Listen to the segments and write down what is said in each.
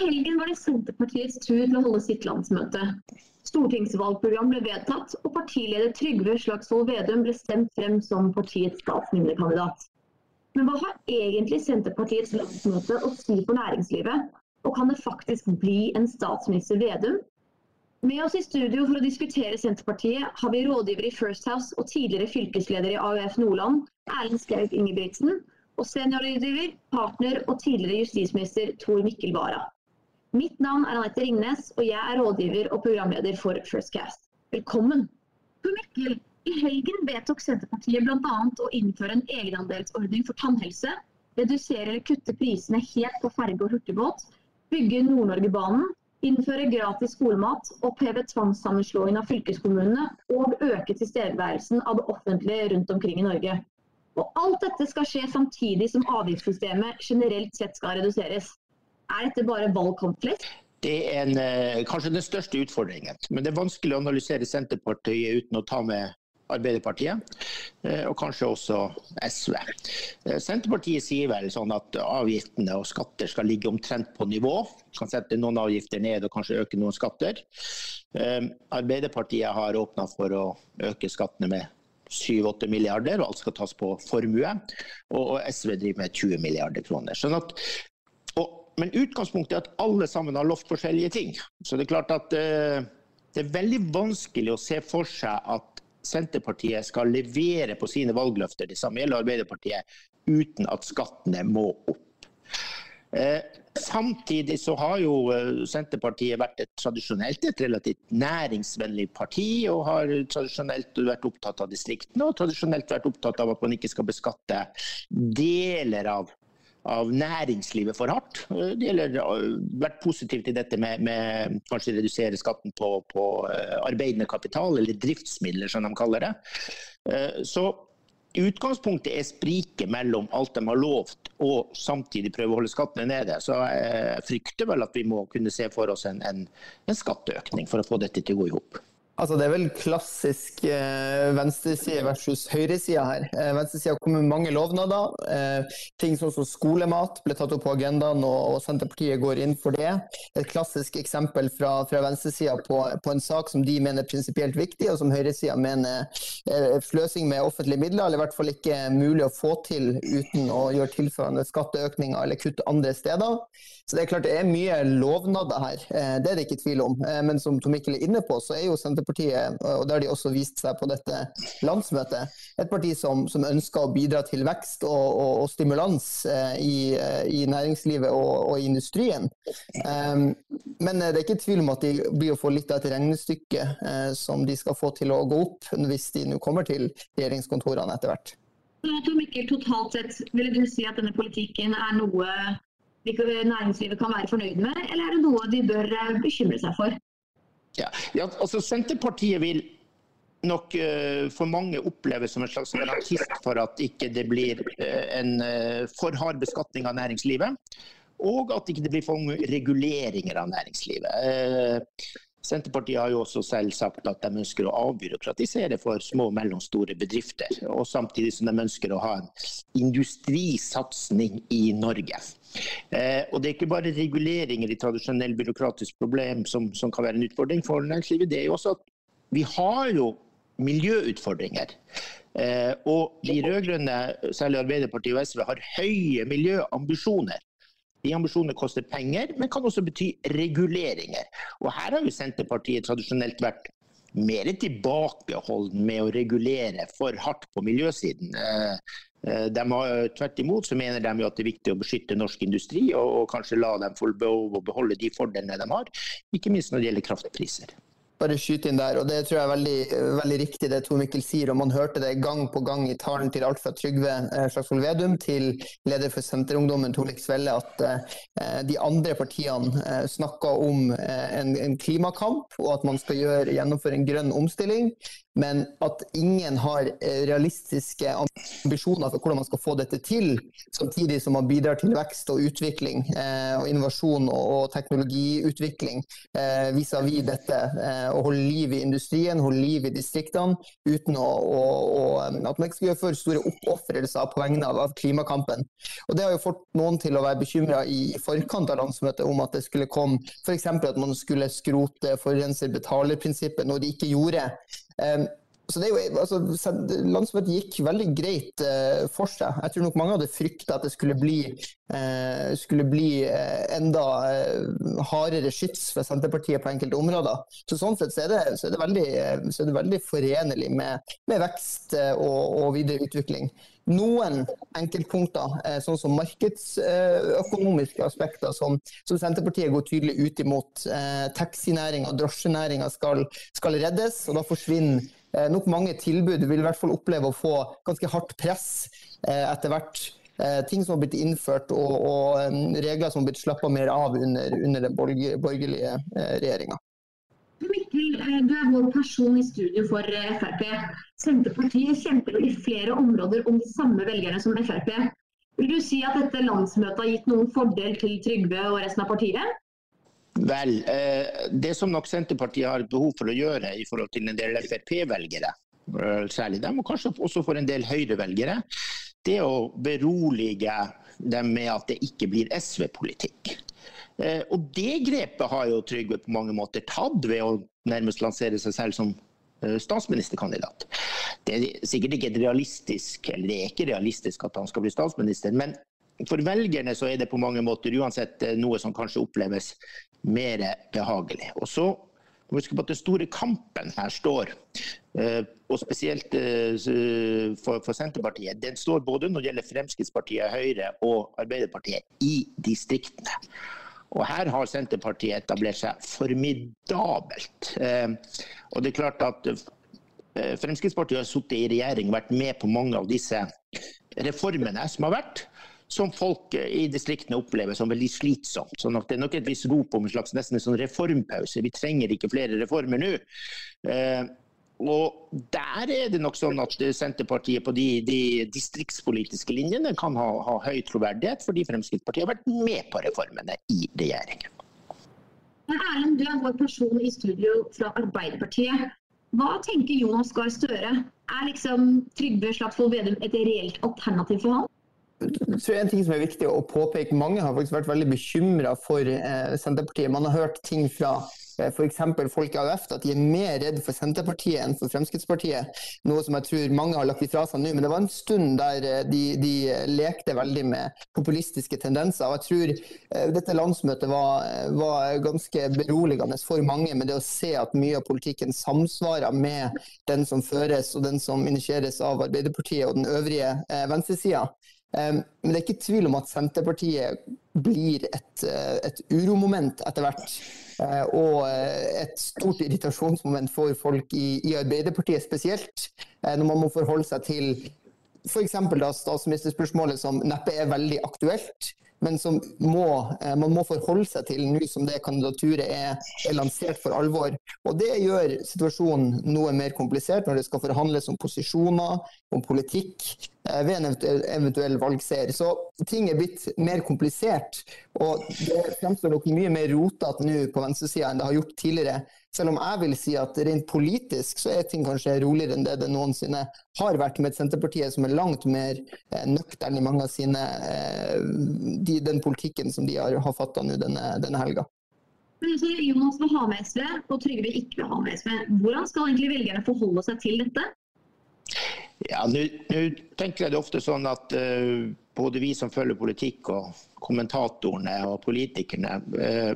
helgen var det Senterpartiets tur til å holde sitt landsmøte. Stortingsvalgprogram ble vedtatt, og partileder Trygve Slagsvold Vedum ble stemt frem som partiets statsministerkandidat. Men hva har egentlig Senterpartiets landsmøte å si for næringslivet? Og kan det faktisk bli en statsminister Vedum? Med oss i studio for å diskutere Senterpartiet har vi rådgiver i First House og tidligere fylkesleder i AUF Nordland, Erlend Skaug Ingebrigtsen, og seniorrådgiver, partner og tidligere justisminister Tor Mikkel Wara. Mitt navn er Anette Ringnes, og jeg er rådgiver og programleder for Firstcast. Velkommen! For Mikkel, i helgen vedtok Senterpartiet bl.a. å innføre en egenandelsordning for tannhelse, redusere eller kutte prisene helt på ferge og hurtigbåt, bygge Nord-Norgebanen, innføre gratis skolemat, oppheve tvangssammenslåingen av fylkeskommunene og øke tilstedeværelsen av det offentlige rundt omkring i Norge. Og alt dette skal skje samtidig som avgiftssystemet generelt sett skal reduseres. Er dette bare valgkampflesk? Det er en, eh, kanskje den største utfordringen. Men det er vanskelig å analysere Senterpartiet uten å ta med Arbeiderpartiet, eh, og kanskje også SV. Eh, Senterpartiet sier vel sånn at avgiftene og skatter skal ligge omtrent på nivå. Kan sette noen avgifter ned og kanskje øke noen skatter. Arbeiderpartiet har åpna for å øke skattene med 7-8 milliarder, og alt skal tas på formue. Og, SV driver med 20 milliarder kroner. Sånn at, men utgangspunktet er at alle sammen har lovt forskjellige ting. Så det er klart at uh, det er veldig vanskelig å se for seg at Senterpartiet skal levere på sine valgløfter, det samme gjelder Arbeiderpartiet, uten at skattene må opp. Eh, samtidig så har jo eh, Senterpartiet vært et tradisjonelt et relativt næringsvennlig parti, og har tradisjonelt vært opptatt av distriktene og tradisjonelt vært opptatt av at man ikke skal beskatte deler av, av næringslivet for hardt. Eh, det gjelder vært positivt til dette med, med kanskje redusere skatten på, på arbeidende kapital, eller driftsmidler som de kaller det. Så utgangspunktet er spriket mellom alt de har lovt og samtidig prøve å holde skattene nede. Så jeg frykter vel at vi må kunne se for oss en, en, en skatteøkning for å få dette til å gå i hop. Altså, det er vel klassisk eh, venstreside versus høyreside her. Eh, venstresida kom med mange lovnader. Eh, ting som, skolemat ble tatt opp på agendaen, og, og, Senterpartiet går inn for det. Et klassisk eksempel fra, fra venstresida på, på, en sak som de mener er prinsipielt viktig, og som høyresida mener er sløsing med offentlige midler, eller i hvert fall ikke mulig å få til uten å gjøre tilsvarende skatteøkninger eller kutt andre steder. Så det er klart det er mye lovnader her, eh, det er det ikke tvil om. Eh, men som Tom Mikkel er inne på, så er jo Senterpartiet, og det har de også vist seg på dette landsmøtet, et parti som, som ønsker å bidra til vekst og, og, og stimulans eh, i, i, næringslivet og, og i industrien. Men det er ikke tvil om at de blir å få litt av et regnestykke som de skal få til å gå opp hvis de nå kommer til regjeringskontorene etter hvert. Mikkel, totalt sett, Vil du si at denne politikken er noe næringslivet kan være fornøyd med, eller er det noe de bør eh, bekymre seg for? Ja, ja altså Senterpartiet vil nok uh, for mange oppleves som en slags garantist for at ikke det blir uh, en uh, for hard beskatning av næringslivet. Og at ikke det blir for mange reguleringer av næringslivet. Senterpartiet har jo også selv sagt at de ønsker å avbyråkratisere for små og mellomstore bedrifter. Og samtidig som de ønsker å ha en industrisatsing i Norge. Eh, og Det er ikke bare reguleringer i tradisjonell byråkratisk problem som, som, kan være en utfordring for næringslivet. Det er jo også at vi har jo miljøutfordringer. Eh, og de rød-grønne, særlig Arbeiderpartiet og SV, har høye miljøambisjoner. De ambisjonene koster penger, men kan også bety reguleringer. Og Her har jo Senterpartiet tradisjonelt vært mer tilbakeholden med å regulere for hardt på miljøsiden. Eh, eh, de har, tvert imot så mener de jo at det er viktig å beskytte norsk industri, og, og kanskje la dem få beholde de fordelene de har, ikke minst når det gjelder kraftpriser bare skyte inn der, og det tror jeg er veldig, veldig riktig det Tor Mikkel sier. og Man hørte det gang på gang i talen til alt fra Trygve eh, Slagsvold Vedum til leder for Senterungdommen Torlik Svelle, at eh, de andre partiene eh, snakka om en, en, klimakamp, og at man skal gjøre, gjennomføre en grønn omstilling men at ingen har realistiske ambisjoner for hvordan man skal få dette til, samtidig som man bidrar til vekst og utvikling og innovasjon og teknologiutvikling vis-à-vis -vis dette. Eh, å holde liv i industrien, holde liv i distriktene, uten å, å, å at man ikke skal gjøre for store oppofrelser på vegne av, av, klimakampen. Og Det har jo fått noen til å være bekymra i forkant av landsmøtet om at det skulle komme f.eks. at man skulle skrote forurenser betaler-prinsippet, noe de ikke gjorde. Um, så det er jo, altså, Landsmøtet gikk veldig greit eh, for seg. Jeg tror nok mange hadde frykta at det skulle bli, eh, skulle bli eh, enda hardere skyts for Senterpartiet på enkelte områder. Så Sånn sett så er det, så er det, veldig, så er det veldig, forenlig med, med vekst og, og videre utvikling noen enkeltpunkter, sånn som markedsøkonomiske aspekter, som, som, Senterpartiet går tydelig ut imot. Eh, Taxinæringa og drosjenæringa skal, skal reddes, og da forsvinner Eh, nok mange tilbud vil i hvert fall oppleve å få ganske hardt press eh, etter hvert. Eh, ting som har blitt innført og, og regler som har blitt slappa mer av under, under den borgerlige regjeringa. Mikkel, du er vår person i studio for Frp. Senterpartiet kjemper i flere områder om de samme velgerne som Frp. Vil du si at dette landsmøtet har gitt noen fordel til Trygve og resten av partiet? Vel, eh, det som nok Senterpartiet har behov for å gjøre i forhold til en del Frp-velgere, eh, særlig dem, og kanskje også for en del Høyre-velgere, det er å berolige dem med at det ikke blir SV-politikk. Eh, og det grepet har jo Trygve på mange måter tatt ved å nærmest lansere seg selv som statsministerkandidat. Det er sikkert ikke realistisk, eller det er ikke realistisk at han skal bli statsminister, men for velgerne så er det på mange måter uansett noe som kanskje oppleves mer behagelig. Og så må vi huske på at Den store kampen her står, eh, og spesielt eh, for Senterpartiet, den står både når det gjelder Fremskrittspartiet, Høyre og Arbeiderpartiet i distriktene. Og Her har Senterpartiet etablert seg formidabelt. Eh, og det er klart at Fremskrittspartiet har sittet i regjering og vært med på mange av disse reformene som har vært som folk i distriktene opplever som veldig slitsomt. Sånn at det er nok et visst rop om en slags nesten en sånn reformpause. Vi trenger ikke flere reformer nå. Eh, og Der er det nok sånn at Senterpartiet på de, de distriktspolitiske linjene kan ha, ha, høy troverdighet, fordi Fremskrittspartiet har vært med på reformene i regjeringen. Erlend, du er vår person i studio fra Arbeiderpartiet. Hva tenker Jonas Gahr Støre? Er liksom Trygve Slagsvold Vedum et reelt alternativ for ham? Tror en ting som er viktig å påpeke, Mange har faktisk vært veldig bekymra for eh, Senterpartiet. Man har hørt ting fra eh, f.eks. folk i AUF at de er mer redd for Senterpartiet enn for Fremskrittspartiet. Noe som jeg tror mange har lagt ifra seg nå. Men det var en stund der eh, de, de lekte veldig med populistiske tendenser. og Jeg tror eh, dette landsmøtet var, var, ganske beroligende for mange med det å se at mye av politikken samsvarer med den som føres og den som initieres av Arbeiderpartiet og den øvrige eh, venstresida. Men det er ikke tvil om at Senterpartiet blir et, eh, et uromoment etter hvert. Eh, og eh, et stort irritasjonsmoment for folk i, i Arbeiderpartiet spesielt. Når man må forholde seg til f.eks. statsministerspørsmålet som neppe er veldig aktuelt men som må, eh, man må forholde seg til nå som det kandidaturet er, er, lansert for alvor. Og Det gjør situasjonen noe mer komplisert når det skal forhandles om posisjoner, om politikk eh, ved en eventuell, eventuell valgseier. Så ting er blitt mer komplisert, og det fremstår nok mye mer rotete nå på venstresida enn det har gjort tidligere. Selv om jeg vil si at rent politisk så er ting kanskje roligere enn det det noensinne har vært, med et Senterpartiet som er langt mer eh, nøktern i mange av sine eh, de, den politikken som de har, har fatta nå denne, denne helga. Men så Jonas vil ha med SV, og Trygve ikke vil ha med SV. Hvordan skal egentlig velgerne forholde seg til dette? Ja, Nå tenker jeg det ofte sånn at uh, både vi som følger politikk, og kommentatorene og politikerne uh,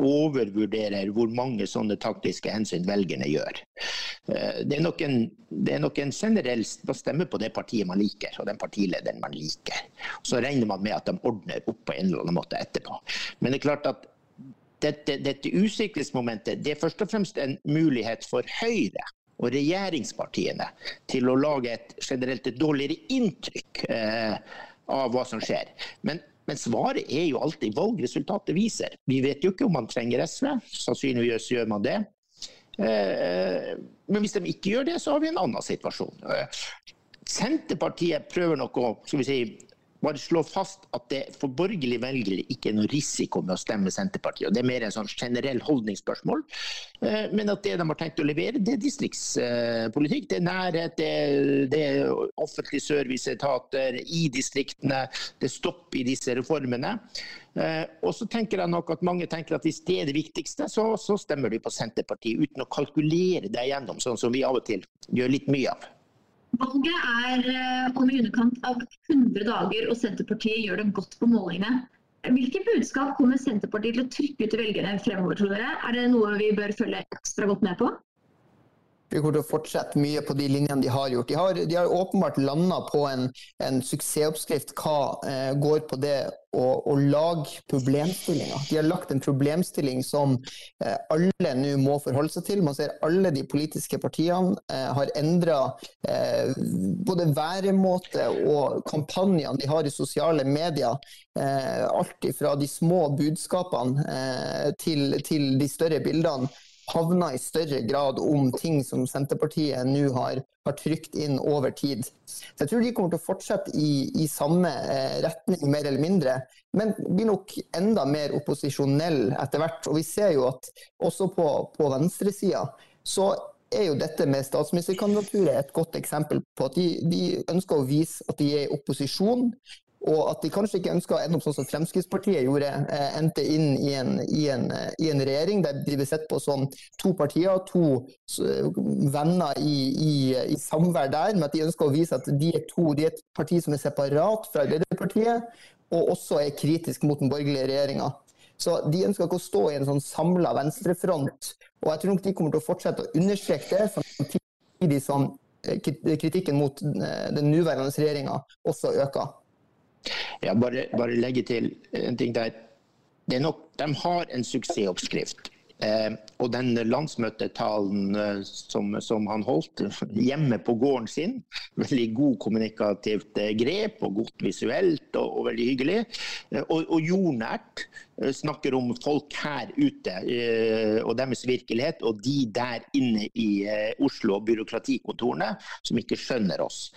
overvurderer hvor mange sånne taktiske hensyn velgerne gjør. Eh, det er nok en, det er nok en generell stemme på det partiet man liker, og den partilederen man liker. Så regner man med at de ordner opp på en eller annen måte etterpå. Men det er klart at dette, dette usikkerhetsmomentet det er først og fremst en mulighet for Høyre og regjeringspartiene til å lage et generelt et dårligere inntrykk eh, av hva som skjer. Men men svaret er jo alltid valgresultatet viser. Vi vet jo ikke om man trenger SV, sannsynligvis gjør man det. Eh, men hvis de ikke gjør det, så har vi en annen situasjon. Senterpartiet prøver nok å skal vi si, bare slå fast at det for borgerlige velgere ikke er noe risiko med å stemme Senterpartiet. og Det er mer en sånn generell holdningsspørsmål. Eh, men at det de har tenkt å levere, det er distriktspolitikk. Det er nærhet, det er, offentlige serviceetater i distriktene. Det er stopp i disse reformene. Eh, og så tenker jeg nok at Mange tenker at hvis det er det viktigste, så, så stemmer de på Senterpartiet uten å kalkulere det igjennom, sånn som vi av og til gjør litt mye av. Valget er eh, om i underkant av 100 dager, og Senterpartiet gjør det godt på målingene. Hvilke budskap kommer Senterpartiet til å trykke ut til velgerne fremover, tror dere? Er det noe vi bør følge ekstra godt med på? Vi kommer til å fortsette mye på de linjene de har gjort. De har, de har åpenbart landa på en, en, suksessoppskrift hva eh, går på det å, å lage problemstillinger. De har lagt en problemstilling som eh, alle nå må forholde seg til. Man ser alle de politiske partiene eh, har endra eh, både væremåte og kampanjene de har i sosiale medier. Eh, alt fra de små budskapene eh, til, til de større bildene havna i større grad om ting som Senterpartiet nå har, har trykt inn over tid. Så Jeg tror de kommer til å fortsette i, i samme eh, retning, mer eller mindre. Men blir nok enda mer opposisjonell etter hvert. Og vi ser jo at også på, på venstresida så er jo dette med statsministerkandidaturet et godt eksempel på at de, de, ønsker å vise at de er i opposisjon og at de kanskje ikke ønsker å ende opp sånn som Fremskrittspartiet gjorde, eh, endte inn i en, i, en, eh, i en, regjering der de blir sett på som to partier, to eh, venner i, i, i, samvær der, men at de ønsker å vise at de er to, de er et parti som er separat fra Arbeiderpartiet, og også er kritisk mot den borgerlige regjeringa. Så de ønsker ikke å stå i en sånn samla venstrefront. Og jeg tror nok de kommer til å fortsette å understreke det, samtidig som kritikken mot den nåværende regjeringa også øker. Ja, bare, bare legge til en ting der. Er nok, de har en suksessoppskrift. Eh, og den landsmøtetalen eh, som, som, han holdt hjemme på gården sin, veldig god kommunikativt eh, grep og godt visuelt og, og veldig hyggelig. Eh, og, og jordnært. Snakker om folk her ute og deres virkelighet, og de der inne i Oslo og byråkratikontorene som ikke skjønner oss.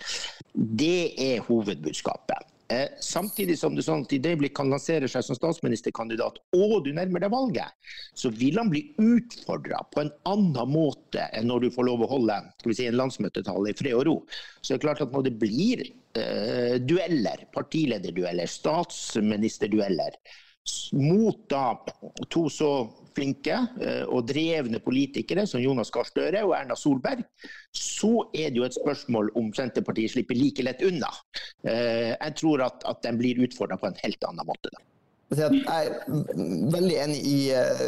Det er hovedbudskapet. Eh, samtidig som det sånn i det kan lansere seg som statsministerkandidat, og du nærmer deg valget, så vil han bli utfordra på en annen måte enn når du får lov å holde si, en landsmøtetale i fred og ro. Så det er klart at når det blir eh, dueller, partilederdueller, statsministerdueller, mot da to så flinke eh, og drevne politikere som Jonas Gahr Støre og Erna Solberg, så er det jo et spørsmål om Senterpartiet slipper like lett unna. Eh, jeg tror at, at de blir utfordra på en helt annen måte. da. Jeg er veldig enig i, eh,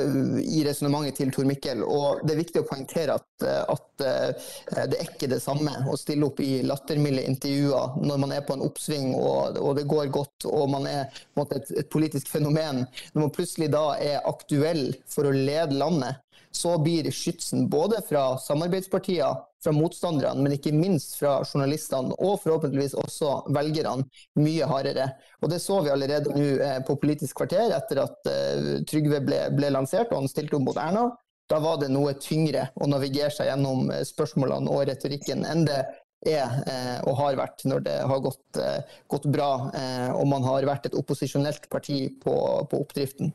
i resonnementet til Tor Mikkel. og Det er viktig å poengtere at, at, det er ikke det samme å stille opp i lattermilde intervjuer når man er på en oppsving og, og det går godt og man er et, et, politisk fenomen. Når man plutselig da er aktuell for å lede landet, så blir skytsen både fra samarbeidspartier, fra motstanderne, men ikke minst fra journalistene, og forhåpentligvis også velgerne, mye hardere. Og Det så vi allerede nå eh, på Politisk kvarter, etter at uh, Trygve ble, ble, lansert og han stilte opp mot Erna. Da var det noe tyngre å navigere seg gjennom eh, spørsmålene og retorikken enn det er eh, og har vært når det har gått, eh, gått bra eh, og man har vært et opposisjonelt parti på, på oppdriften.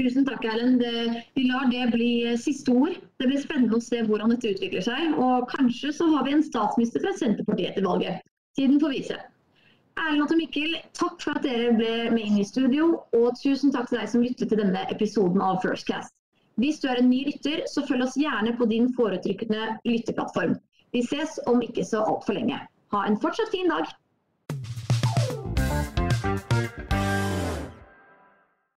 Tusen takk, Erlend. Vi lar det bli eh, siste ord. Det blir spennende å se hvordan dette utvikler seg. Og kanskje så har vi en statsminister fra Senterpartiet til valget. Tiden får vise. Erlend og Mikkel, takk for at dere ble med inn i studio. Og tusen takk til deg som lyttet til denne episoden av Firstcast. Hvis du er en ny lytter, så følg oss gjerne på din foretrykkende lytteplattform. Vi ses om ikke så altfor lenge. Ha en fortsatt fin dag.